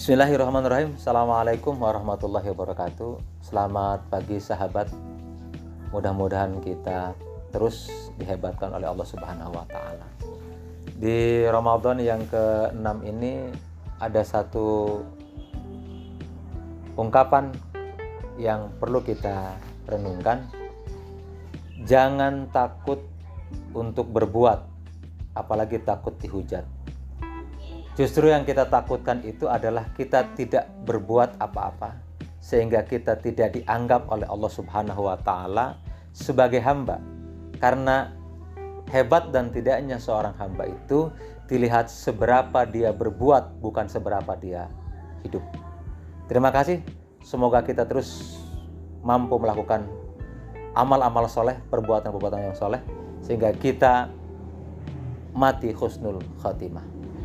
Bismillahirrahmanirrahim. Assalamualaikum warahmatullahi wabarakatuh. Selamat pagi sahabat. Mudah-mudahan kita terus dihebatkan oleh Allah Subhanahu wa taala. Di Ramadan yang ke-6 ini ada satu ungkapan yang perlu kita renungkan. Jangan takut untuk berbuat, apalagi takut dihujat Justru yang kita takutkan itu adalah kita tidak berbuat apa-apa sehingga kita tidak dianggap oleh Allah Subhanahu wa taala sebagai hamba. Karena hebat dan tidaknya seorang hamba itu dilihat seberapa dia berbuat bukan seberapa dia hidup. Terima kasih. Semoga kita terus mampu melakukan amal-amal soleh, perbuatan-perbuatan yang soleh sehingga kita mati husnul khatimah.